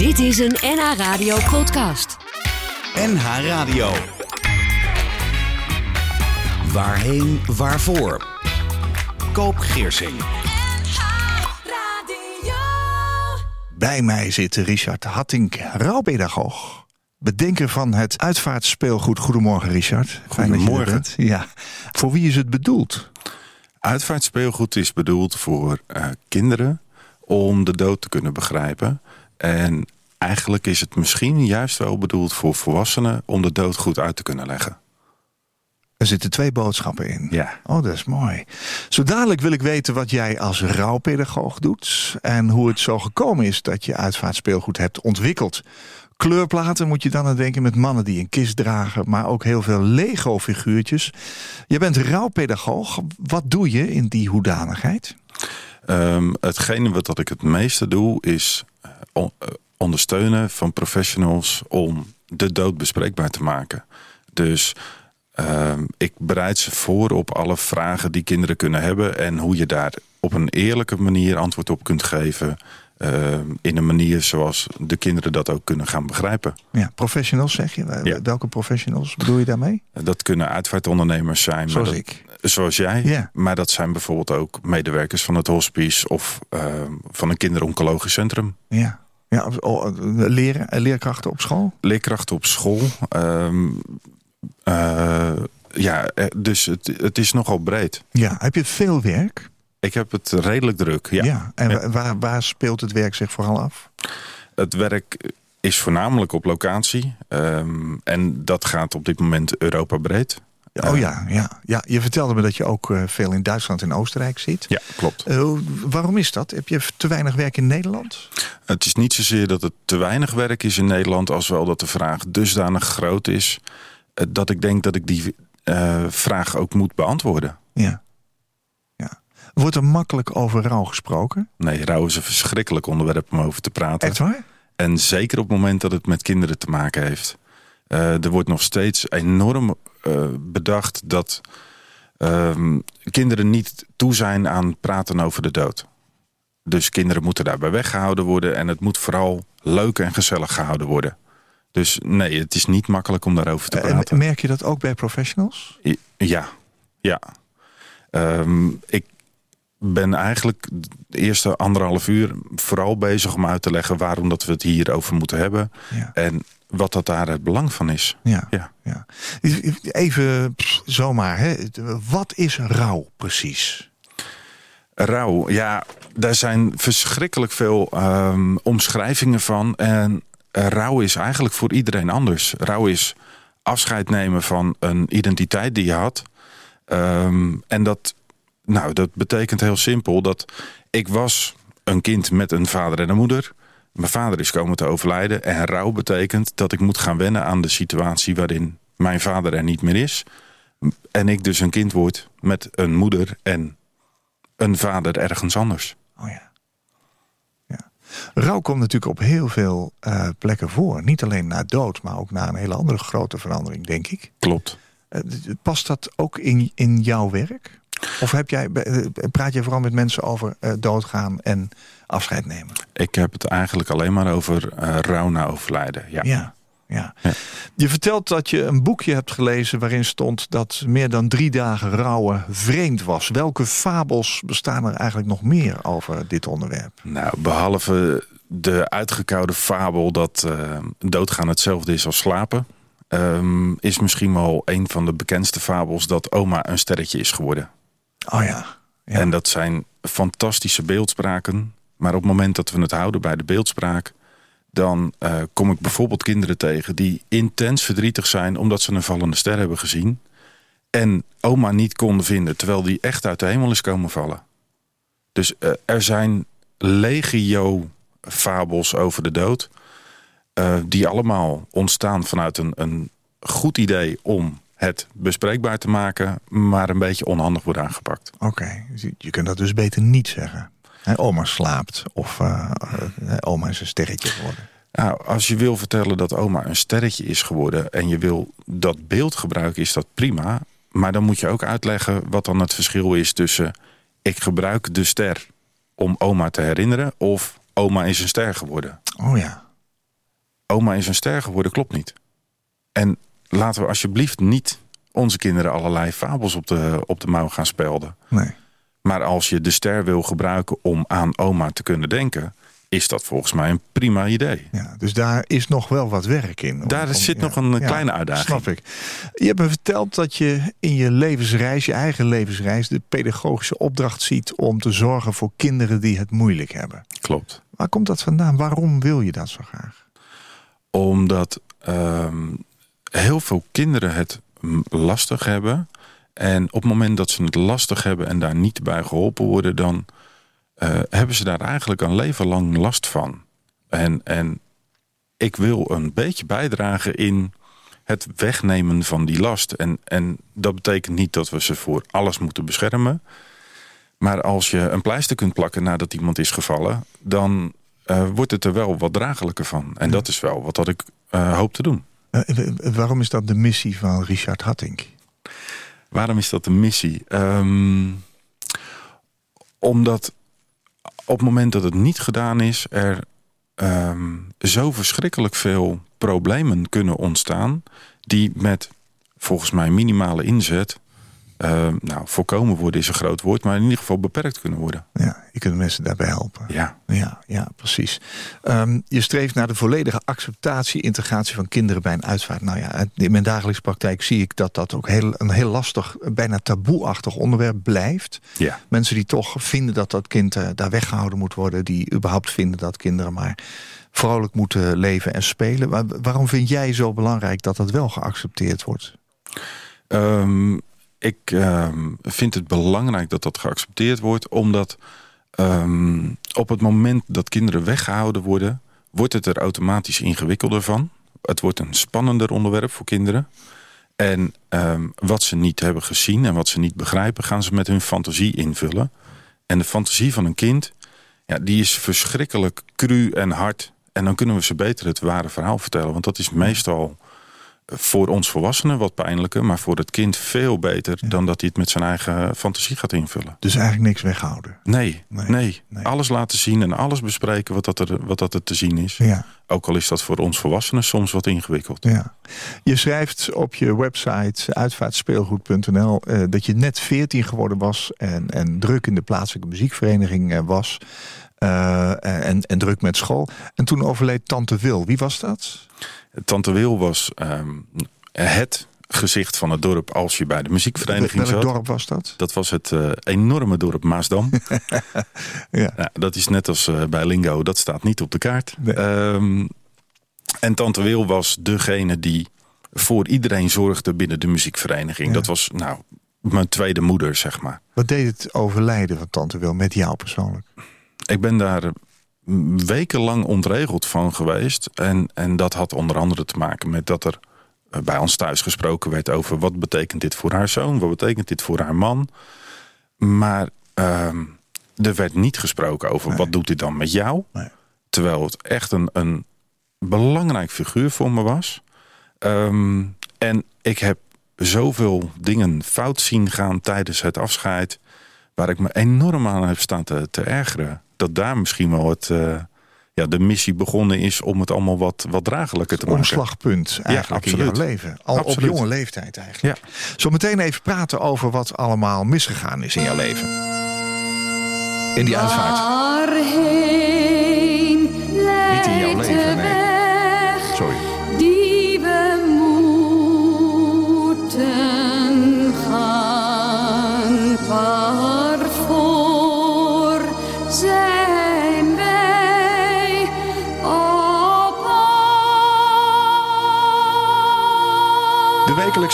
Dit is een NH Radio podcast. NH Radio. Waarheen, waarvoor? Koop Geersing. Bij mij zit Richard Hattink, rouwpedagoog. Bedenker van het uitvaartspeelgoed. Goedemorgen, Richard. Goedemorgen. Ja. Voor wie is het bedoeld? Uitvaartspeelgoed is bedoeld voor eh, kinderen om de dood te kunnen begrijpen. En eigenlijk is het misschien juist wel bedoeld voor volwassenen om de dood goed uit te kunnen leggen. Er zitten twee boodschappen in. Ja. Oh, dat is mooi. Zo dadelijk wil ik weten wat jij als rouwpedagoog doet. En hoe het zo gekomen is dat je uitvaartspeelgoed hebt ontwikkeld. Kleurplaten moet je dan aan denken met mannen die een kist dragen. Maar ook heel veel Lego-figuurtjes. Je bent rouwpedagoog. Wat doe je in die hoedanigheid? Ehm, hetgene wat dat ik het meeste doe is ondersteunen van professionals om de dood bespreekbaar te maken. Dus ehm, ik bereid ze voor op alle vragen die kinderen kunnen hebben en hoe je daar op een eerlijke manier antwoord op kunt geven. ehm, in een manier zoals de kinderen dat ook kunnen gaan begrijpen. Ja, professionals zeg je. Ja. Welke professionals bedoel je daarmee? Dat kunnen uitvaartondernemers zijn. maar Zoals dat- ik. Zoals jij. Ja. Maar dat zijn bijvoorbeeld ook medewerkers van het hospice of ehm, van een kinderoncologisch centrum. Ja. Ja, oh, leren, leerkrachten op school? leerkrachten op school. Ehm, eh, ja, eh, dus het, het is nogal breed. Ja. Heb je veel werk? Ik heb het redelijk druk. Ja. En Ja. wa- Waar, waar speelt het werk zich vooral af? Het werk is voornamelijk op locatie. Ehm, en dat gaat op dit moment Europa breed. Oh ja, ja, ja. Je vertelde me dat je ook eh, veel in Duitsland en Oostenrijk zit. Ja, klopt. Eh, waarom is dat? Heb je te weinig werk in Nederland? Het is niet zozeer dat het te weinig werk is in Nederland... als wel dat de vraag dusdanig groot is... eh, dat ik denk dat ik die vraag ook moet beantwoorden. Ja. ja. Wordt er makkelijk over rouw gesproken? Nee, rouw is een verschrikkelijk onderwerp om over te praten. Echt waar? En zeker op het moment dat het met kinderen te maken heeft. Er wordt nog steeds enorm eh, bedacht dat ehm, kinderen niet toe zijn aan praten over de dood. Dus kinderen moeten daarbij weggehouden worden en het moet vooral leuk en gezellig gehouden worden. Dus nee, het is niet makkelijk om daarover te En praten. merk je dat ook bij professionals? Ja, ja. Ehm, ik ben eigenlijk de eerste anderhalf uur vooral bezig om uit te leggen waarom dat we het hier over moeten hebben. Ja. En wat dat daar het belang van is. Ja. Ja. ja. Even pff, zomaar, hè. wat is rouw precies? Rouw, ja, daar zijn verschrikkelijk veel ehm, omschrijvingen van. En rouw is eigenlijk voor iedereen anders. Rouw is afscheid nemen van een identiteit die je had. Ehm, en dat, nou, dat betekent heel simpel dat ik was een kind met een vader en een moeder. Mijn vader is komen te overlijden. En rouw betekent dat ik moet gaan wennen aan de situatie waarin mijn vader er niet meer is. En ik dus een kind word met een moeder en een vader ergens anders. Oh ja. ja. Rouw komt natuurlijk op heel veel eh, plekken voor. Niet alleen na dood, maar ook na een hele andere grote verandering, denk ik. Klopt. Eh, Past dat ook in, in jouw werk? Of heb jij, eh, praat je vooral met mensen over eh, doodgaan en afscheid nemen? Ik heb het eigenlijk alleen maar over eh rouw na overlijden. Ja. Ja. ja. Ja. Je vertelt dat je een boekje hebt gelezen waarin stond dat meer dan drie dagen rouwen vreemd was. Welke fabels bestaan er eigenlijk nog meer over dit onderwerp? Nou, behalve de uitgekoude fabel dat doodgaan hetzelfde is als slapen... ehm, is misschien wel een van de bekendste fabels dat oma een sterretje is geworden. Oh ja. En dat zijn fantastische beeldspraken. Maar op het moment dat we het houden bij de beeldspraak... dan eh, kom ik bijvoorbeeld kinderen tegen die intens verdrietig zijn... omdat ze een vallende ster hebben gezien... en oma niet konden vinden... terwijl die echt uit de hemel is komen vallen. Dus eh, er zijn legio fabels over de dood... eh, die allemaal ontstaan vanuit een, een goed idee om het bespreekbaar te maken... maar een beetje onhandig wordt aangepakt. Oké, dus je- kunt dat dus beter niet zeggen. Oma slaapt of eh, eh, oma is een sterretje geworden. Nou, als je wil vertellen dat oma een sterretje is geworden... en je wil dat beeld gebruiken, is dat prima. Maar dan moet je ook uitleggen wat dan het verschil is tussen... ik gebruik de ster om oma te herinneren... of oma is een ster geworden. Oh ja. oma is een ster geworden, klopt niet. En laten we alsjeblieft niet onze kinderen allerlei fabels op de, op de mouw gaan spelden. Nee. Maar als je de ster wil gebruiken om aan oma te kunnen denken... is dat volgens mij een prima idee. Ja, dus daar is nog wel wat werk in. Daar Om- zit ja, nog een ja, kleine uitdaging. Snap ik. Je hebt me verteld dat je in je levensreis, je eigen levensreis... de pedagogische opdracht ziet om te zorgen voor kinderen die het moeilijk hebben. Klopt. Waar komt dat vandaan? Waarom wil je dat zo graag? Omdat ehm, heel veel kinderen het lastig hebben. En op het moment dat ze het lastig hebben en daar niet bij geholpen worden... dan eh, hebben ze daar eigenlijk een leven lang last van. En, en ik wil een beetje bijdragen in het wegnemen van die last. En, en dat betekent niet dat we ze voor alles moeten beschermen. Maar als je een pleister kunt plakken nadat iemand is gevallen... dan eh, wordt het er wel wat draaglijker van. En dat is wel wat dat ik eh, hoop te doen. Eh, w- waarom is dat de missie van Richard Hattink? Waarom is dat een missie? Ehm, omdat op het moment dat het niet gedaan is... er ehm, zo verschrikkelijk veel problemen kunnen ontstaan... die met volgens mij minimale inzet... ehm, nou, voorkomen worden is een groot woord... maar in ieder geval beperkt kunnen worden. Ja, je kunt mensen daarbij helpen. Ja, Ja, ja precies. Ehm, je streeft naar de volledige acceptatie, integratie van kinderen bij een uitvaart. Nou ja, in mijn dagelijkse praktijk zie ik dat dat ook heel, een heel lastig, bijna taboeachtig onderwerp blijft. ja. Mensen die toch vinden dat dat kind eh, daar weggehouden moet worden, die überhaupt vinden dat kinderen maar vrolijk moeten leven en spelen. Waar- waarom vind jij zo belangrijk dat dat wel geaccepteerd wordt? Ehm, ik ehm, vind het belangrijk dat dat geaccepteerd wordt, omdat ehm, op het moment dat kinderen weggehouden worden, wordt het er automatisch ingewikkelder van. Het wordt een spannender onderwerp voor kinderen. En ehm, wat ze niet hebben gezien en wat ze niet begrijpen, gaan ze met hun fantasie invullen. En de fantasie van een kind, ja, die is verschrikkelijk cru en hard. En dan kunnen we ze beter het ware verhaal vertellen. Want dat is meestal voor ons volwassenen wat pijnlijker, maar voor het kind veel beter dan dat hij het met zijn eigen fantasie gaat invullen. Dus eigenlijk niks weghouden. Nee, Nee, nee, nee. Alles laten zien en alles bespreken wat dat, er, wat dat er te zien is. Ja. Ook al is dat voor ons volwassenen soms wat ingewikkeld. Ja. Je schrijft op je website uitvaartspeelgoed.nl eh, dat je net 14 geworden was en, en druk in de plaatselijke muziekvereniging eh, was. eh, en, en druk met school. En toen overleed Tante Wil. Wie was dat? Tante Wil was ehm, het gezicht van het dorp als je bij de muziekvereniging Welk zat. dorp was dat? Dat was het eh, enorme dorp Maasdam. Ja. Dat is net als eh, bij Lingo, dat staat niet op de kaart. Nee. Ehm, en Tante Wil was degene die voor iedereen zorgde binnen de muziekvereniging. Ja. Dat was nou mijn tweede moeder, zeg maar. Wat deed het overlijden van Tante Wil met jou persoonlijk? Ik ben daar wekenlang ontregeld van geweest. En, en dat had onder andere te maken met dat er bij ons thuis gesproken werd over wat betekent dit voor haar zoon, wat betekent dit voor haar man. Maar ehm, er werd niet gesproken over Nee. wat doet dit dan met jou. Nee. Terwijl het echt een, een belangrijk figuur voor me was. Ehm, en ik heb zoveel dingen fout zien gaan tijdens het afscheid. Waar ik me enorm aan heb staan te, te ergeren. Dat daar misschien wel het, eh, ja, de missie begonnen is om het allemaal wat, wat draaglijker te maken. Omslagpunt eigenlijk in jouw leven. Al Absoluut. op jonge leeftijd eigenlijk. Ja. Zo meteen even praten over wat allemaal misgegaan is in jouw leven. In die uitvaart.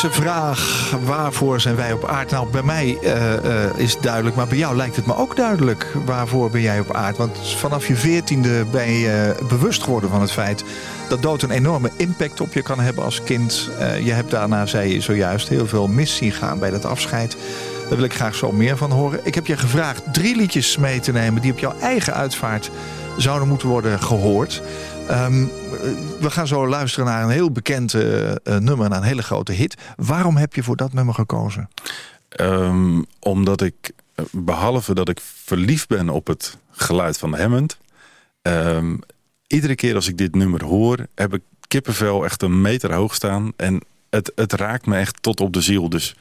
Aarde? Vraag, waarvoor zijn wij op aard? Nou, bij mij eh, eh, is duidelijk, maar bij jou lijkt het me ook duidelijk. Waarvoor ben jij op aard? Want vanaf je veertiende ben je eh, bewust geworden van het feit... dat dood een enorme impact op je kan hebben als kind. Je hebt daarna, zei je zojuist, heel veel mis zien gaan bij dat afscheid. Daar wil ik graag zo meer van horen. Ik heb je gevraagd drie liedjes mee te nemen... die op jouw eigen uitvaart zouden moeten worden gehoord... Ehm, eh, we gaan zo luisteren naar een heel bekend eh, eh, nummer, naar een hele grote hit. Waarom heb je voor dat nummer gekozen? Ehm, omdat ik, eh, behalve dat ik verliefd ben op het geluid van Hammond... ehm, iedere keer als ik dit nummer hoor, heb ik kippenvel echt een meter hoog staan. En het, het raakt me echt tot op de ziel. Dus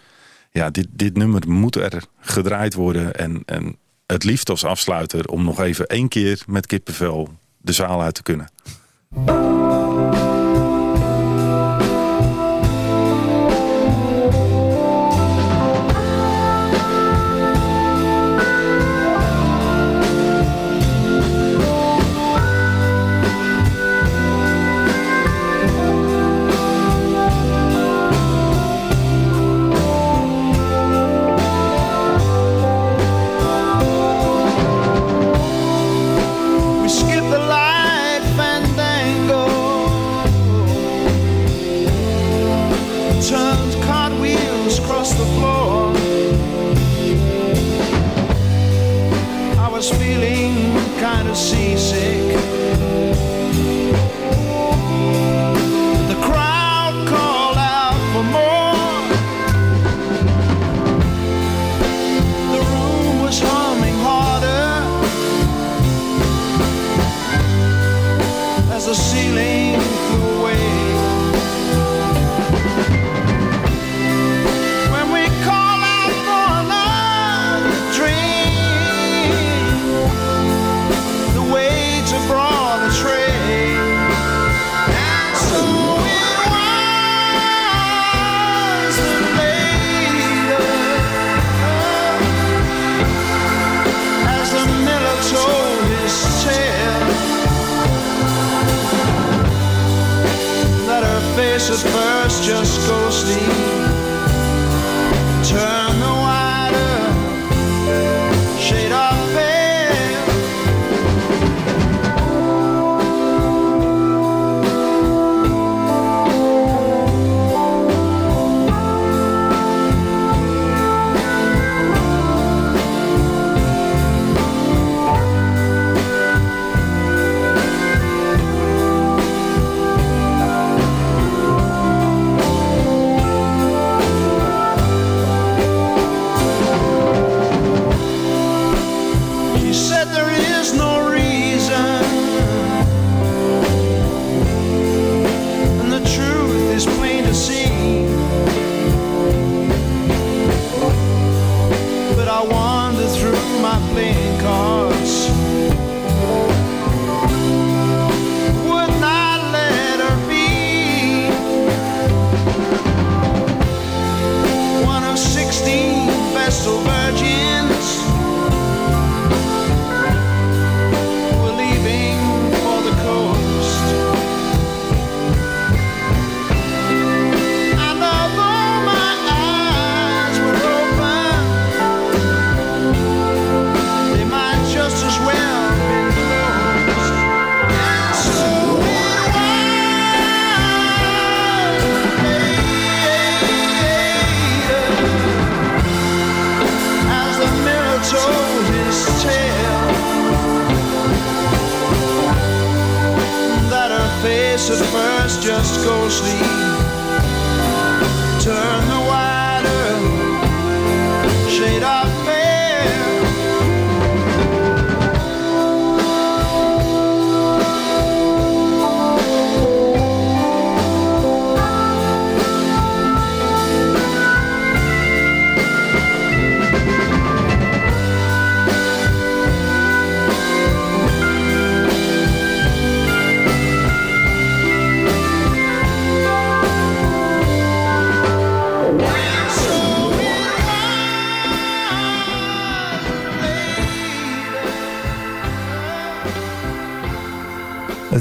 ja, dit, dit nummer moet er gedraaid worden. En, en het liefst als afsluiter om nog even één keer met kippenvel de zaal uit te kunnen. Ghostly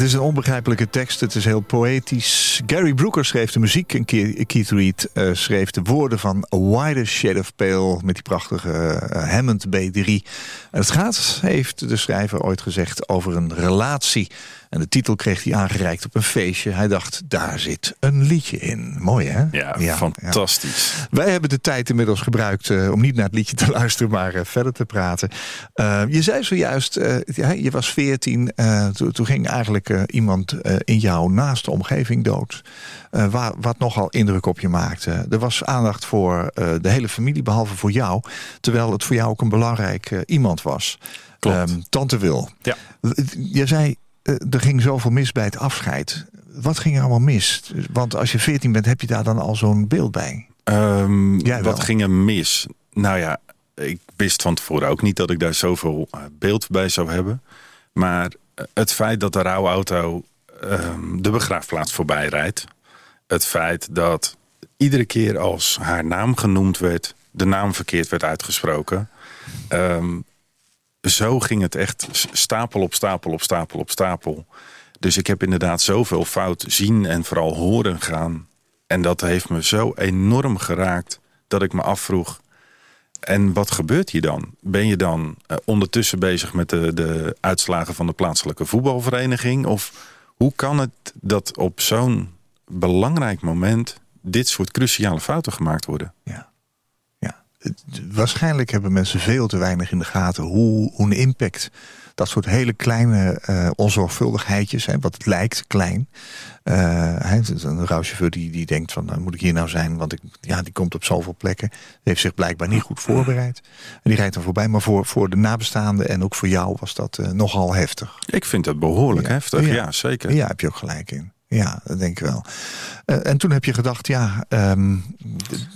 is een onbegrijpelijke tekst. Het is heel poëtisch. Gary Brooker schreef de muziek en Ke- Keith Reed eh, schreef de woorden van A Wider Shade of Pale met die prachtige eh, Hammond B3. En het gaat, heeft de schrijver ooit gezegd, over een relatie. En de titel kreeg hij aangereikt op een feestje. Hij dacht, daar zit een liedje in. Mooi hè? Ja, fantastisch. Wij hebben de tijd inmiddels gebruikt eh, om niet naar het liedje te luisteren, maar eh, verder te praten. Eh, je zei zojuist, je was veertien, toen toen ging eigenlijk iemand in jouw naaste omgeving dood. Waar, wat nogal indruk op je maakte. Er was aandacht voor de hele familie, behalve voor jou. Terwijl het voor jou ook een belangrijk iemand was. Ehm, Tante Wil. Ja. Je zei, er ging zoveel mis bij het afscheid. Wat ging er allemaal mis? Want als je 14 bent, heb je daar dan al zo'n beeld bij. Ehm, wel. wat ging er mis? Nou ja, ik wist van tevoren ook niet dat ik daar zoveel eh, beeld bij zou hebben. Maar eh, het feit dat de rouwauto ehm, de begraafplaats voorbij rijdt. Het feit dat iedere keer als haar naam genoemd werd, de naam verkeerd werd uitgesproken. Ehm, zo ging het echt stapel op stapel op stapel op stapel. Dus ik heb inderdaad zoveel fout zien en vooral horen gaan. En dat heeft me zo enorm geraakt dat ik me afvroeg. En wat gebeurt hier dan? Ben je dan eh, ondertussen bezig met de, de uitslagen van de plaatselijke voetbalvereniging? Of hoe kan het dat op zo'n belangrijk moment dit soort cruciale fouten gemaakt worden? Ja. Waarschijnlijk hebben mensen veel te weinig in de gaten hoe, hoe een impact dat soort hele kleine eh, onzorgvuldigheidjes, hè, wat het lijkt klein. is een rouwchauffeur die, die denkt van, nou, moet ik hier nou zijn? Want ik, ja, die komt op zoveel plekken. Die heeft zich blijkbaar niet goed voorbereid. En die rijdt dan voorbij. Maar voor, voor de nabestaanden en ook voor jou was dat eh, nogal heftig. Ik vind dat behoorlijk Ja. heftig, Ja. ja, zeker. Ja, heb je ook gelijk in. Ja, dat denk ik wel. Eh, en toen heb je gedacht, ja, ehm,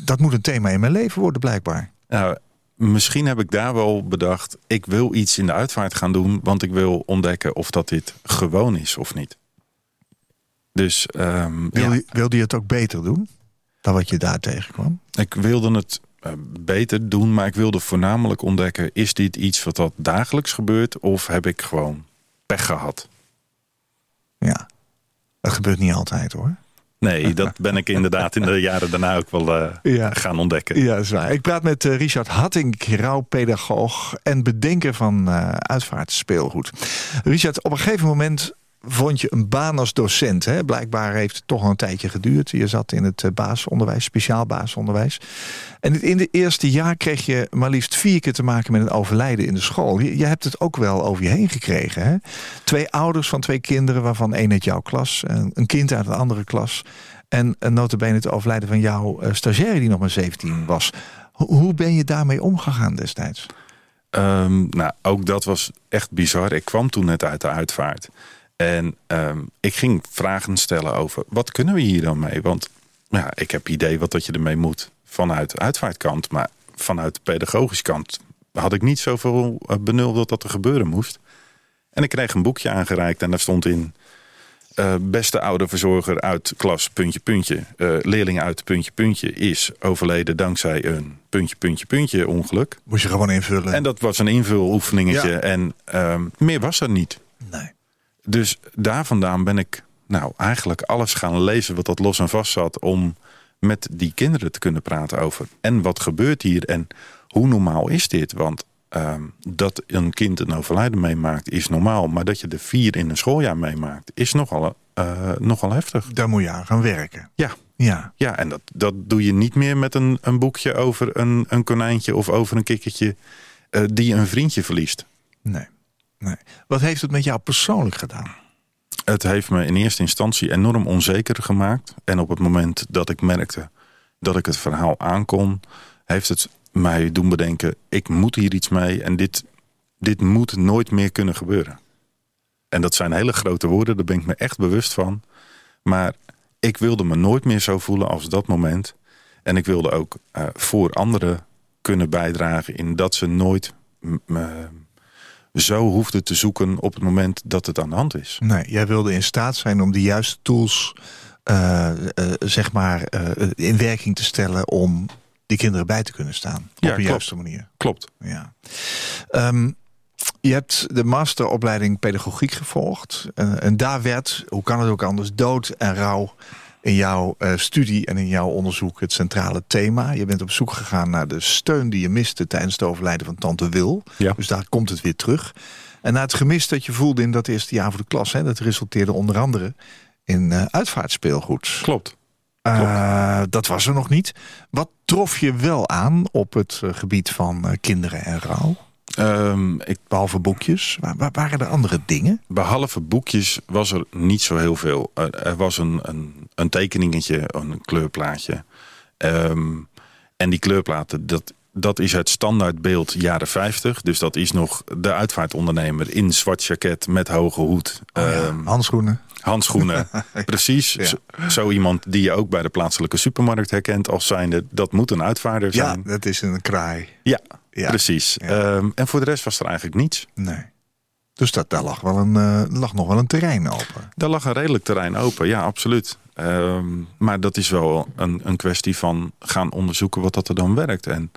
dat moet een thema in mijn leven worden blijkbaar. Nou, misschien heb ik daar wel bedacht, ik wil iets in de uitvaart gaan doen, want ik wil ontdekken of dat dit gewoon is of niet. Dus ehm, Wil ja, wilde je het ook beter doen dan wat je daar tegenkwam? ik wilde het eh, beter doen, maar ik wilde voornamelijk ontdekken, is dit iets wat dat dagelijks gebeurt of heb ik gewoon pech gehad? Ja, dat gebeurt niet altijd hoor. Nee, dat ben ik inderdaad in de jaren daarna ook wel eh, Ja. gaan ontdekken. Ja, dat is waar. Ik praat met eh, Richard Hattink, rouwpedagoog en bedenker van eh uitvaartspeelgoed. Richard, op een gegeven moment vond je een baan als docent. Hè? Blijkbaar heeft het toch al een tijdje geduurd. Je zat in het eh, basisonderwijs, speciaal basisonderwijs. En in het eerste jaar kreeg je maar liefst vier keer te maken met een overlijden in de school. Je, hebt het ook wel over je heen gekregen. Hè? Twee ouders van twee kinderen, waarvan één uit jouw klas. en Een kind uit een andere klas. En een notabene het overlijden van jouw eh, stagiaire die nog maar 17 was. Ho- Hoe ben je daarmee omgegaan destijds? Ehm, nou, ook dat was echt bizar. Ik kwam toen net uit de uitvaart. En ehm, ik ging vragen stellen over wat kunnen we hier dan mee? Want ja, ik heb idee wat dat je ermee moet vanuit de uitvaartkant. Maar vanuit de pedagogische kant had ik niet zoveel eh, benul dat dat er gebeuren moest. En ik kreeg een boekje aangereikt en daar stond in... eh, beste oude verzorger uit klas puntje puntje. eh, leerling uit puntje puntje is overleden dankzij een puntje puntje puntje ongeluk. Moest je gewoon invullen? En dat was een invuloefeningetje. Ja. En ehm, meer was er niet. Dus daar vandaan ben ik nou eigenlijk alles gaan lezen wat dat los en vast zat. Om met die kinderen te kunnen praten over. En wat gebeurt hier en hoe normaal is dit? Want ehm, dat een kind een overlijden meemaakt is normaal. Maar dat je er vier in een schooljaar meemaakt is nogal, eh, nogal heftig. Daar moet je aan gaan werken. Ja. Ja. Ja, en dat, dat doe je niet meer met een, een boekje over een, een konijntje of over een kikkertje eh, die een vriendje verliest. Nee. Wat heeft het met jou persoonlijk gedaan? Het heeft me in eerste instantie enorm onzeker gemaakt. En op het moment dat ik merkte dat ik het verhaal aankon, heeft het mij doen bedenken: ik moet hier iets mee en dit, dit moet nooit meer kunnen gebeuren. En dat zijn hele grote woorden, daar ben ik me echt bewust van. Maar ik wilde me nooit meer zo voelen als dat moment. En ik wilde ook eh, voor anderen kunnen bijdragen in dat ze nooit zo hoefden te zoeken op het moment dat het aan de hand is. Nee, jij wilde in staat zijn om de juiste tools eh, eh, zeg maar eh, in werking te stellen om die kinderen bij te kunnen staan. Ja, op klopt. juiste manier. Klopt. Ja. Ehm, je hebt de masteropleiding pedagogiek gevolgd. en daar werd, hoe kan het ook anders, dood en rouw in jouw eh, studie en in jouw onderzoek het centrale thema. Je bent op zoek gegaan naar de steun die je miste tijdens het overlijden van tante Wil. Ja. Dus daar komt het weer terug. En na het gemis dat je voelde in dat eerste jaar voor de klas, hè, dat resulteerde onder andere in eh, uitvaartspeelgoed. Klopt. Eh, dat was er nog niet. Wat trof je wel aan op het gebied van kinderen en rouw? Ehm, ik, Behalve boekjes. Wa- wa- waren er andere dingen? behalve boekjes was er niet zo heel veel. Er, er was een, een, een tekeningetje, een kleurplaatje. Ehm, en die kleurplaten, dat, dat is het standaardbeeld jaren 50. Dus dat is nog de uitvaartondernemer in zwart jacket met hoge hoed. Oh ja, Ehm, handschoenen. handschoenen. Precies. Ja. Zo, iemand die je ook bij de plaatselijke supermarkt herkent als zijnde. Dat moet een uitvaarder Ja, zijn. dat is een kraai. Ja, Ja. precies. Ja. Ehm, en voor de rest was er eigenlijk niets. Nee. Dus dat, daar lag, wel een, eh, lag nog wel een terrein open. Daar lag een redelijk terrein open, ja, absoluut. Ehm, maar dat is wel een, een kwestie van gaan onderzoeken wat dat er dan werkt. En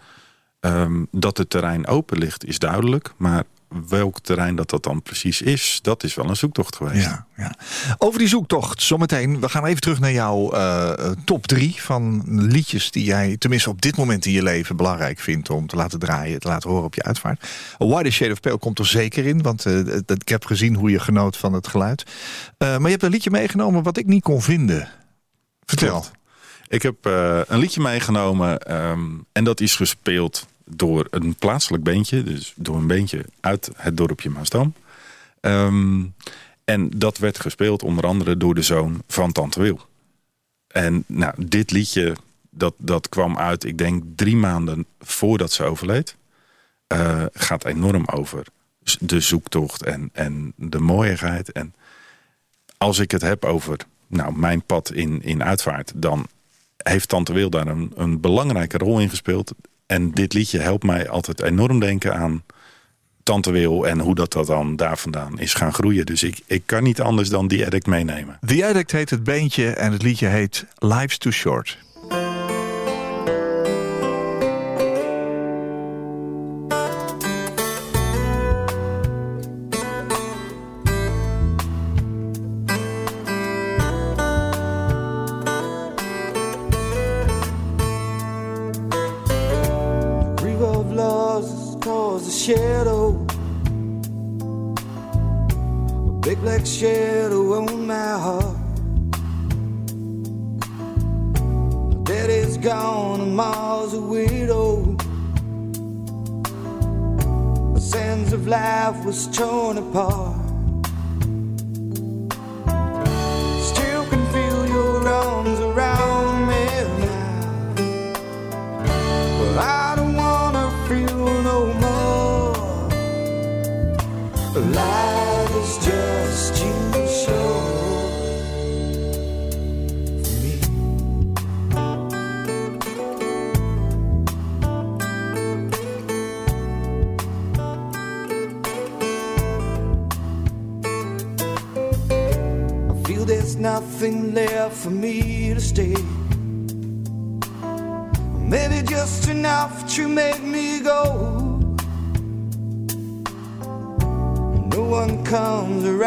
ehm, dat het terrein open ligt is duidelijk. Maar welk terrein dat dat dan precies is, dat is wel een zoektocht geweest. Ja, ja. Over die zoektocht, zometeen. We gaan even terug naar jouw eh, top drie van liedjes die jij, tenminste op dit moment in je leven, belangrijk vindt om te laten draaien, te laten horen op je uitvaart. A Wider Shade of Pale komt er zeker in, want eh, ik heb gezien hoe je genoot van het geluid. Eh, maar je hebt een liedje meegenomen wat ik niet kon vinden. Vertel. Klopt. Ik heb een liedje meegenomen ehm, en dat is gespeeld door een plaatselijk beentje. Dus door een beentje uit het dorpje Maasdam. Ehm, en dat werd gespeeld onder andere door de zoon van Tante Wil. En nou, dit liedje, dat, dat kwam uit, ik denk drie maanden voordat ze overleed. Eh, gaat enorm over de zoektocht en, en de mooiigheid. En als ik het heb over nou, mijn pad in, in uitvaart, dan heeft Tante Wil daar een, een belangrijke rol in gespeeld. En dit liedje helpt mij altijd enorm denken aan Tante Wil en hoe dat, dat dan daar vandaan is gaan groeien. Dus ik, ik kan niet anders dan die addict meenemen. The Addict heet het beentje en het liedje heet Life's Too Short.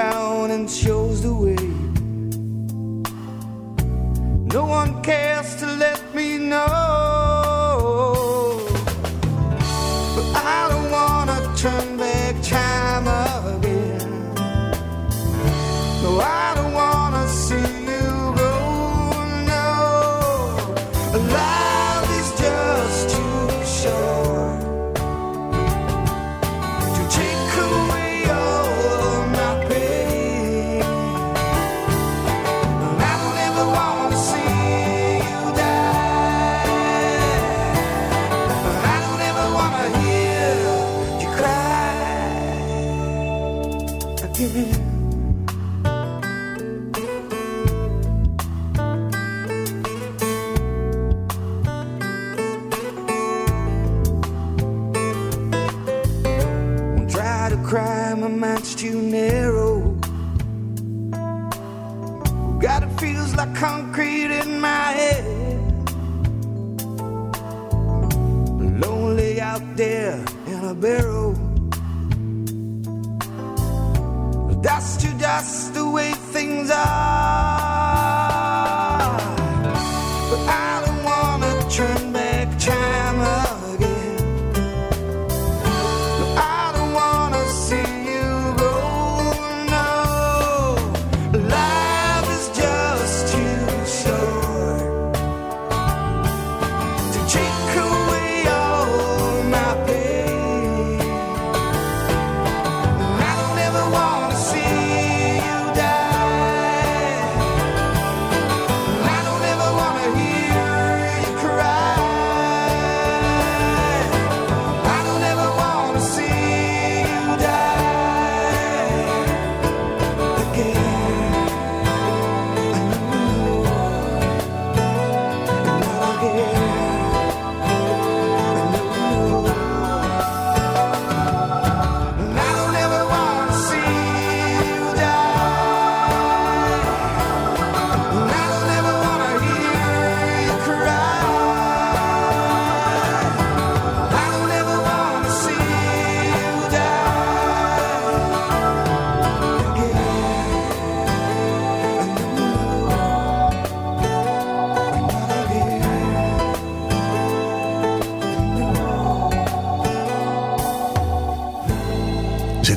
Around and shows the way. No one cares to let me know. In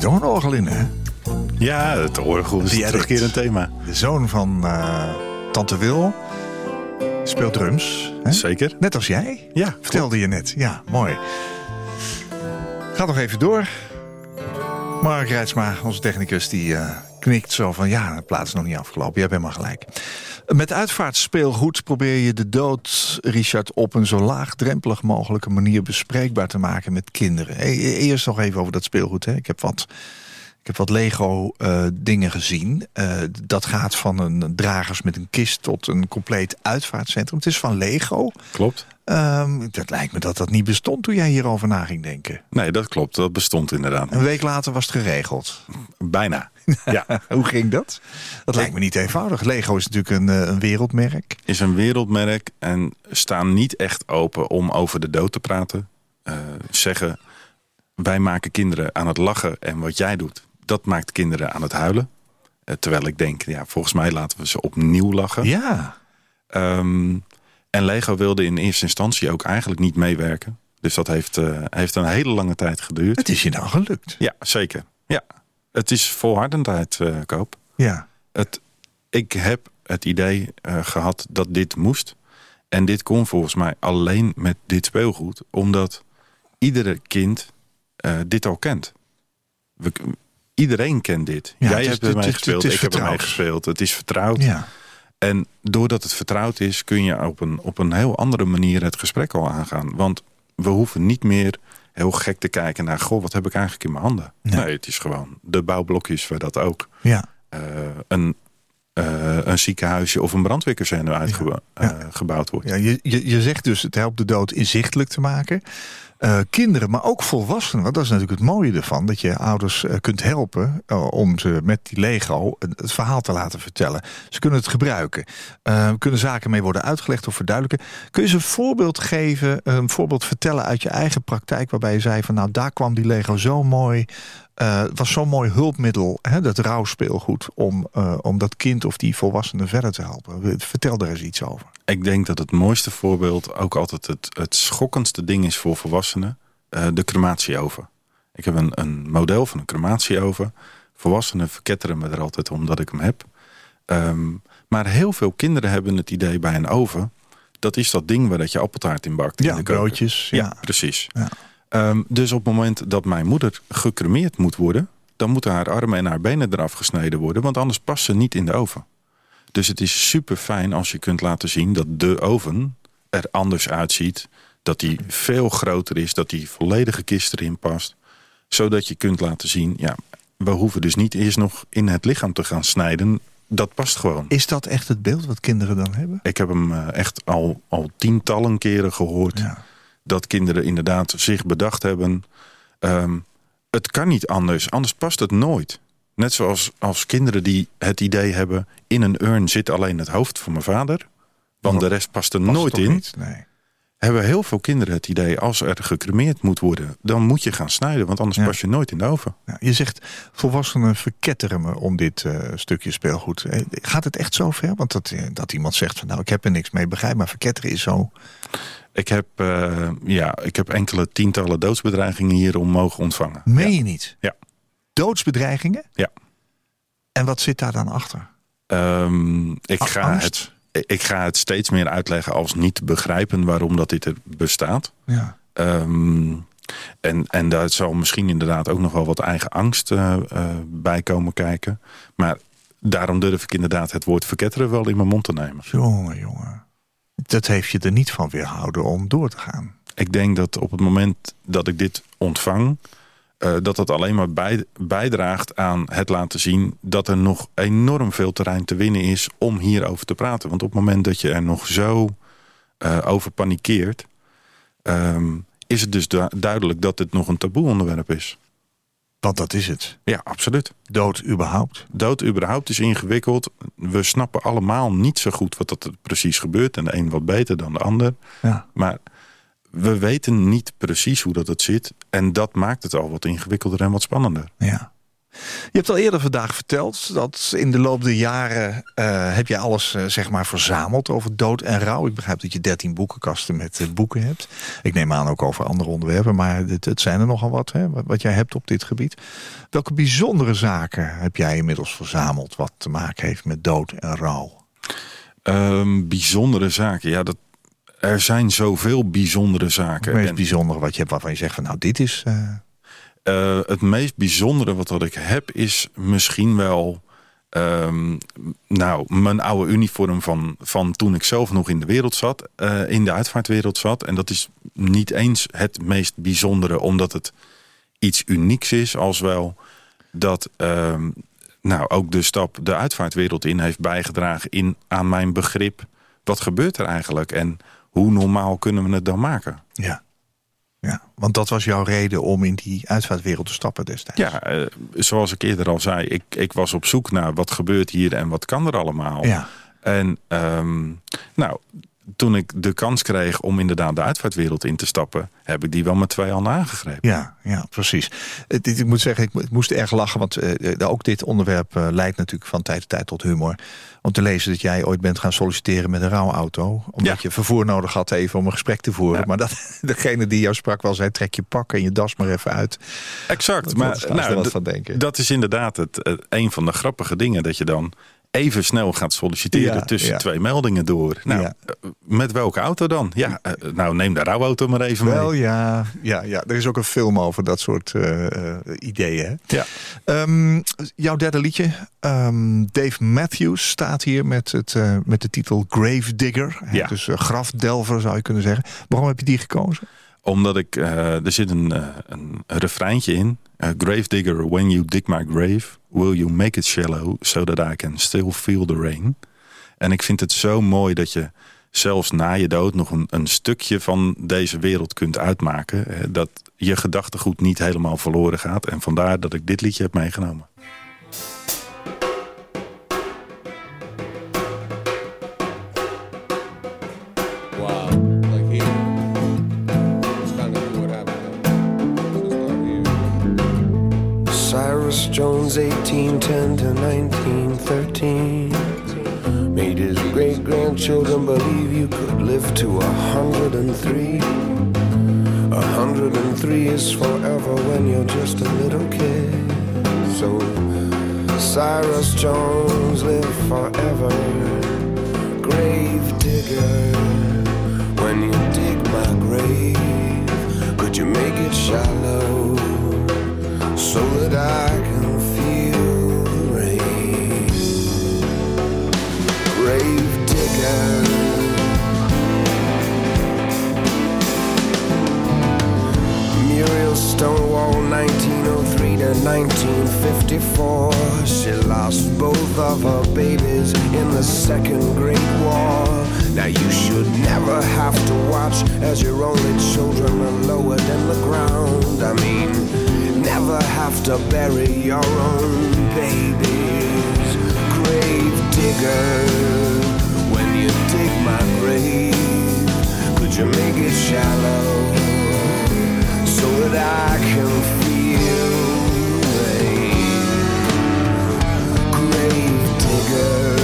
zit ook een orgel in, hè? Ja, het orgel is een terugkerend thema. De zoon van eh, Tante Wil speelt drums. Hè? Zeker. Net als jij, Ja, vertelde je net. Ja, mooi. Ga nog even door. Mark Rijtsma, onze technicus, die eh, knikt zo van... ja, de plaats is nog niet afgelopen. Je hebt helemaal gelijk. Met uitvaartspeelgoed probeer je de dood, Richard... op een zo laagdrempelig mogelijke manier bespreekbaar te maken met kinderen. E- e- Eerst nog even over dat speelgoed. Hè. Ik heb wat... Ik heb wat Lego-dingen gezien. Eh, dat gaat van een dragers met een kist tot een compleet uitvaartcentrum. Het is van Lego. Klopt. Ehm, dat lijkt me dat dat niet bestond toen jij hierover na ging denken. Nee, dat klopt. Dat bestond inderdaad. Een week later was het geregeld. Bijna. Ja. Hoe ging dat? Dat lijkt me niet eenvoudig. Lego is natuurlijk een, eh, een wereldmerk. Is een wereldmerk en staan niet echt open om over de dood te praten. Eh, zeggen, wij maken kinderen aan het lachen en wat jij doet, dat maakt kinderen aan het huilen. Eh, terwijl ik denk, ja, volgens mij laten we ze opnieuw lachen. Ja. Ehm, en Lego wilde in eerste instantie ook eigenlijk niet meewerken. Dus dat heeft, eh, heeft een hele lange tijd geduurd. Het is je nou gelukt. Ja, zeker. Ja. Het is volhardendheid, eh Koop. Ja. Het, ik heb het idee eh, gehad dat dit moest. En dit kon volgens mij alleen met dit speelgoed. Omdat iedere kind dit al kent. We, iedereen kent dit. Ja, Jij het is- hebt ermee gespeeld, ik heb ermee gespeeld. Het is vertrouwd. Ja. En doordat het vertrouwd is, kun je op een, op een heel andere manier het gesprek al aangaan. Want we hoeven niet meer heel gek te kijken naar... goh, wat heb ik eigenlijk in mijn handen? Nee. Nee, het is gewoon de bouwblokjes waar dat ook Ja. eh, een, eh, een ziekenhuisje of een brandweerkazerne uitgebouwd wordt. ja je, je, je zegt dus het helpt de dood inzichtelijk te maken. Eh, kinderen, maar ook volwassenen. Want dat is natuurlijk het mooie ervan. Dat je ouders eh, kunt helpen eh, om ze met die Lego het verhaal te laten vertellen. Ze kunnen het gebruiken. Kunnen zaken mee worden uitgelegd of verduidelijken. Kun je ze een voorbeeld geven, een voorbeeld vertellen uit je eigen praktijk. Waarbij je zei van nou daar kwam die Lego zo mooi. Eh, het was zo'n mooi hulpmiddel, hè, dat rouwspeelgoed, om, eh, om dat kind of die volwassene verder te helpen. Vertel daar eens iets over. Ik denk dat het mooiste voorbeeld ook altijd het, het schokkendste ding is voor volwassenen. eh, de crematieoven. Ik heb een, een model van een crematieoven. Volwassenen verketteren me er altijd omdat ik hem heb. Ehm, maar heel veel kinderen hebben het idee bij een oven. Dat is dat ding waar dat je appeltaart in bakt. in Ja, de keuken. broodjes. Ja, Ja. precies. Ja. Ehm, dus op het moment dat mijn moeder gecremeerd moet worden... dan moeten haar armen en haar benen eraf gesneden worden... want anders past ze niet in de oven. Dus het is super fijn als je kunt laten zien dat de oven er anders uitziet. Dat die veel groter is, dat die volledige kist erin past. Zodat je kunt laten zien, ja, we hoeven dus niet eerst nog in het lichaam te gaan snijden. Dat past gewoon. Is dat echt het beeld wat kinderen dan hebben? Ik heb hem eh, echt al, al tientallen keren gehoord Ja. Dat kinderen inderdaad zich bedacht hebben. ehm, het kan niet anders, anders past het nooit. Net zoals als kinderen die het idee hebben... in een urn zit alleen het hoofd van mijn vader... want de rest past er Past nooit in. niet? Nee. Hebben heel veel kinderen het idee... als er gecremeerd moet worden, dan moet je gaan snijden... want anders Ja. pas je nooit in de oven. Ja, je zegt volwassenen verketteren me om dit eh, stukje speelgoed. Eh, Gaat het echt zo ver? Want dat, eh, dat iemand zegt van nou ik heb er niks mee begrijp, maar verketteren is zo. Ik heb, eh, ja, ik heb enkele tientallen doodsbedreigingen hierom mogen ontvangen. Meen je niet? Ja. Doodsbedreigingen? Ja. En wat zit daar dan achter? Ehm, ik, A- ga angst? het, ik ga het steeds meer uitleggen als niet te begrijpen waarom dat dit er bestaat. Ja. Ehm, en, en daar zal misschien inderdaad ook nog wel wat eigen angst eh, bij komen kijken. Maar daarom durf ik inderdaad het woord verketteren wel in mijn mond te nemen. Jongen, jongen. Dat heeft je er niet van weerhouden om door te gaan. Ik denk dat op het moment dat ik dit ontvang... eh, dat dat alleen maar bij, bijdraagt aan het laten zien... dat er nog enorm veel terrein te winnen is om hierover te praten. Want op het moment dat je er nog zo eh, over panikeert... ehm, is het dus du- duidelijk dat dit nog een taboe onderwerp is. Want dat is het. Ja, absoluut. Dood überhaupt. Dood überhaupt is ingewikkeld. We snappen allemaal niet zo goed wat dat precies gebeurt. En de een wat beter dan de ander. Ja. Maar we weten niet precies hoe dat het zit. En dat maakt het al wat ingewikkelder en wat spannender. Ja. Je hebt al eerder vandaag verteld dat in de loop der jaren eh, heb je alles eh, zeg maar verzameld over dood en rouw. Ik begrijp dat je 13 boekenkasten met eh, boeken hebt. Ik neem aan ook over andere onderwerpen, maar het, het zijn er nogal wat, hè, wat, wat jij hebt op dit gebied. Welke bijzondere zaken heb jij inmiddels verzameld wat te maken heeft met dood en rouw? Ehm, bijzondere zaken, ja, dat, er zijn zoveel bijzondere Het zaken. meest En, bijzondere wat je hebt waarvan je zegt van nou dit is... eh, het meest bijzondere wat, wat ik heb is misschien wel... ehm, nou, mijn oude uniform van, van toen ik zelf nog in de wereld zat, eh, in de uitvaartwereld zat. En dat is niet eens het meest bijzondere, omdat het iets unieks is, als wel dat ehm, nou, ook de stap de uitvaartwereld in heeft bijgedragen in, aan mijn begrip. Wat gebeurt er eigenlijk en hoe normaal kunnen we het dan maken? ja. Ja, want dat was jouw reden om in die uitvaartwereld te stappen destijds. Ja, eh, zoals ik eerder al zei, ik, ik was op zoek naar wat gebeurt hier en wat kan er allemaal. ja. En ehm, nou, toen ik de kans kreeg om inderdaad de uitvaartwereld in te stappen, heb ik die wel met twee handen aangegrepen. Ja, ja precies. Het, ik moet zeggen, ik, mo- ik moest erg lachen, want eh, eh, ook dit onderwerp eh, leidt natuurlijk van tijd tot tijd tot humor. Om te lezen dat jij ooit bent gaan solliciteren met een rouwauto. Omdat Ja. je vervoer nodig had even om een gesprek te voeren. Ja. Maar dat, degene die jou sprak wel zei, trek je pak en je das maar even uit. Exact. Wat- maar nou, van denken? dat is inderdaad het, het- een van de grappige dingen. Dat je dan even snel gaat solliciteren Ja, tussen ja. twee meldingen door. Nou, Ja. eh, met welke auto dan? Ja, eh, nou neem de rouwauto maar even Wel mee. ja, ja, ja, er is ook een film over dat soort eh, ideeën. Hè? Ja. Ehm, jouw derde liedje, ehm, Dave Matthews, staat hier met, het, met de titel Grave Digger. Dus grafdelver zou je kunnen zeggen. Waarom heb je die gekozen? Omdat ik, eh, er zit een, eh, een refreintje in. Eh, Gravedigger, when you dig my grave, will you make it shallow so that I can still feel the rain. En ik vind het zo mooi dat je zelfs na je dood nog een, een stukje van deze wereld kunt uitmaken. dat je gedachtegoed niet helemaal verloren gaat. En vandaar dat ik dit liedje heb meegenomen. 1913. Made his great grandchildren believe you could live to a hundred and three. A hundred and three is forever when you're just a little kid. So Cyrus Jones lived forever. Grave digger, when you dig my grave, could you make it shallow? so that I can Grave digger. Muriel Stonewall, 1903 to 1954. She lost both of her babies in the Second Great War. Now you should never have to watch as your only children are lowered in the ground. I mean, never have to bury your own babies. Grave digger, when you dig my grave, could you make it shallow so that I can feel rain? Grave digger.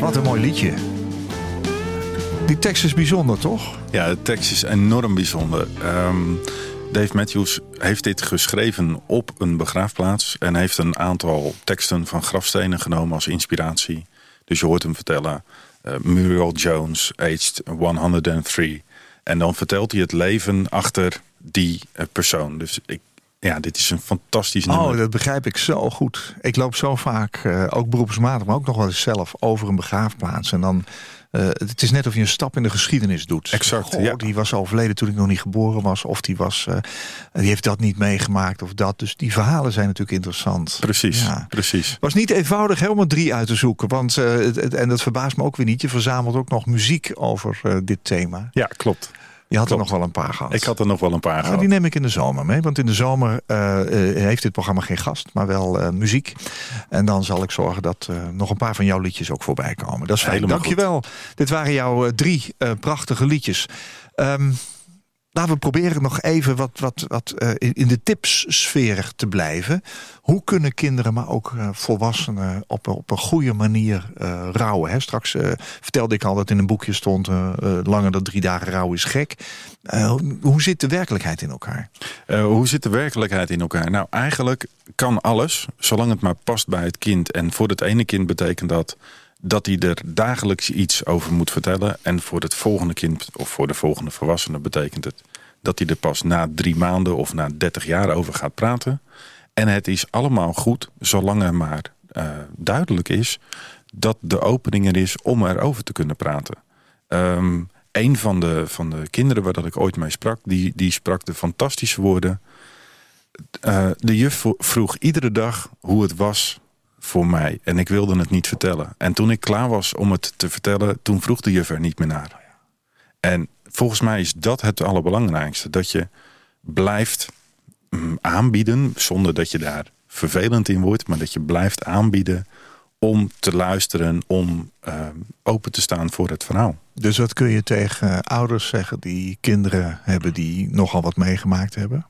Wat een mooi liedje. Die tekst is bijzonder, toch? Ja, de tekst is enorm bijzonder. Ehm, Dave Matthews heeft dit geschreven op een begraafplaats en heeft een aantal teksten van grafstenen genomen als inspiratie. Dus je hoort hem vertellen: eh, Muriel Jones, aged 103. En dan vertelt hij het leven achter die eh, persoon. Dus ik, ja, dit is een fantastisch nummer. Oh, dat begrijp ik zo goed. Ik loop zo vaak, eh, ook beroepsmatig, maar ook nog wel eens zelf, over een begraafplaats. En dan, eh, het is net of je een stap in de geschiedenis doet. Exact, Goh, ja. Die was overleden toen ik nog niet geboren was. Of die, was, eh, die heeft dat niet meegemaakt of dat. Dus die verhalen zijn natuurlijk interessant. Precies, Ja. precies. was niet eenvoudig helemaal drie uit te zoeken. Want, het- het- en dat verbaast me ook weer niet. Je verzamelt ook nog muziek over dit thema. Ja, klopt. Je had Klopt. er nog wel een paar gehad. Ik had er nog wel een paar Nou, gehad. die neem ik in de zomer mee. Want in de zomer eh, eh, heeft dit programma geen gast, maar wel eh, muziek. En dan zal ik zorgen dat nog een paar van jouw liedjes ook voorbij komen. Dat is fijn. Helemaal Dankjewel. Dit waren jouw drie prachtige liedjes. Ehm, laten we proberen nog even wat, wat, wat eh, in de tipssfeer te blijven. Hoe kunnen kinderen, maar ook eh, volwassenen op, op een goede manier eh, rouwen? Hè? Straks vertelde ik al dat in een boekje stond... langer dan drie dagen rouw is gek. Hoe- zit de werkelijkheid in elkaar? Hoe zit de werkelijkheid in elkaar? Nou, eigenlijk kan alles, zolang het maar past bij het kind. En voor het ene kind betekent dat dat hij er dagelijks iets over moet vertellen. En voor het volgende kind of voor de volgende volwassene betekent het dat hij er pas na drie maanden of na dertig jaar over gaat praten. En het is allemaal goed, zolang er maar eh, duidelijk is dat de opening er is om erover te kunnen praten. Ehm, een van de, van de kinderen waar dat ik ooit mee sprak, die, die sprak de fantastische woorden. Eh, de juf vroeg iedere dag hoe het was voor mij. En ik wilde het niet vertellen. En toen ik klaar was om het te vertellen, toen vroeg de juf er niet meer naar. En volgens mij is dat het allerbelangrijkste. Dat je blijft mm, aanbieden, zonder dat je daar vervelend in wordt. Maar dat je blijft aanbieden om te luisteren, om eh, open te staan voor het verhaal. Dus wat kun je tegen ouders zeggen die kinderen hebben die nogal wat meegemaakt hebben?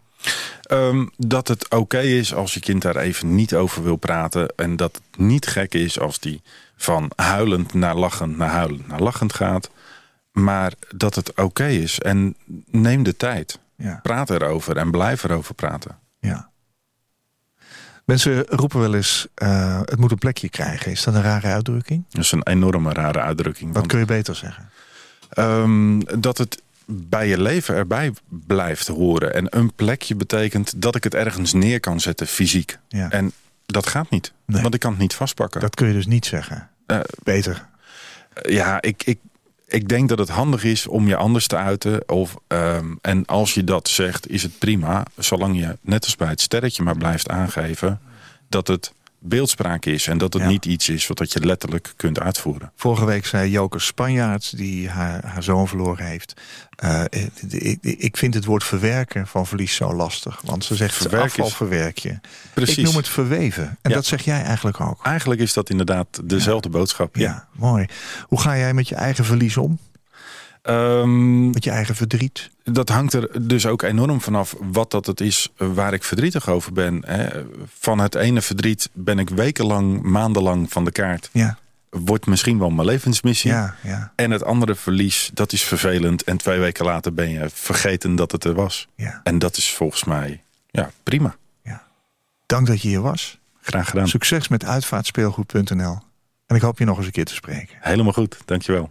Ehm, dat het oké is als je kind daar even niet over wil praten. En dat het niet gek is als die van huilend naar lachend naar huilend naar lachend gaat. Maar dat het oké is. En neem de tijd. Ja. Praat erover en blijf erover praten. ja. Mensen roepen wel eens, eh, het moet een plekje krijgen. Is dat een rare uitdrukking? Dat is een enorme rare uitdrukking. Wat kun je beter zeggen? ehm, dat het bij je leven erbij blijft horen. En een plekje betekent dat ik het ergens neer kan zetten, fysiek. Ja. En dat gaat niet. Nee. Want ik kan het niet vastpakken. Dat kun je dus niet zeggen. Eh, Beter. Ja, ik, ik, ik denk dat het handig is om je anders te uiten. Of, ehm, en als je dat zegt, is het prima. Zolang je, net als bij het sterretje, maar blijft aangeven dat het beeldspraak is. En dat het Ja. niet iets is wat je letterlijk kunt uitvoeren. Vorige week zei Joke Spanjaards, die haar, haar zoon verloren heeft. eh, ik, ik vind het woord verwerken van verlies zo lastig. Want ze zegt Verwerken afval is- verwerk je. Precies. Ik noem het verweven. En Ja. dat zeg jij eigenlijk ook. Eigenlijk is dat inderdaad dezelfde boodschap. Ja. mooi. Hoe ga jij met je eigen verlies om? Ehm, Met je eigen verdriet? dat hangt er dus ook enorm vanaf wat dat het is eh, waar ik verdrietig over ben. Hè. Van het ene verdriet ben ik wekenlang, maandenlang van de kaart. Ja, Wordt misschien wel mijn levensmissie. ja, ja, En het andere verlies, dat is vervelend. En twee weken later ben je vergeten dat het er was. ja, En dat is volgens mij ja, prima. ja. Dank dat je hier was. Graag gedaan. Succes met uitvaartspeelgoed.nl. En ik hoop je nog eens een keer te spreken. Helemaal goed, dankjewel.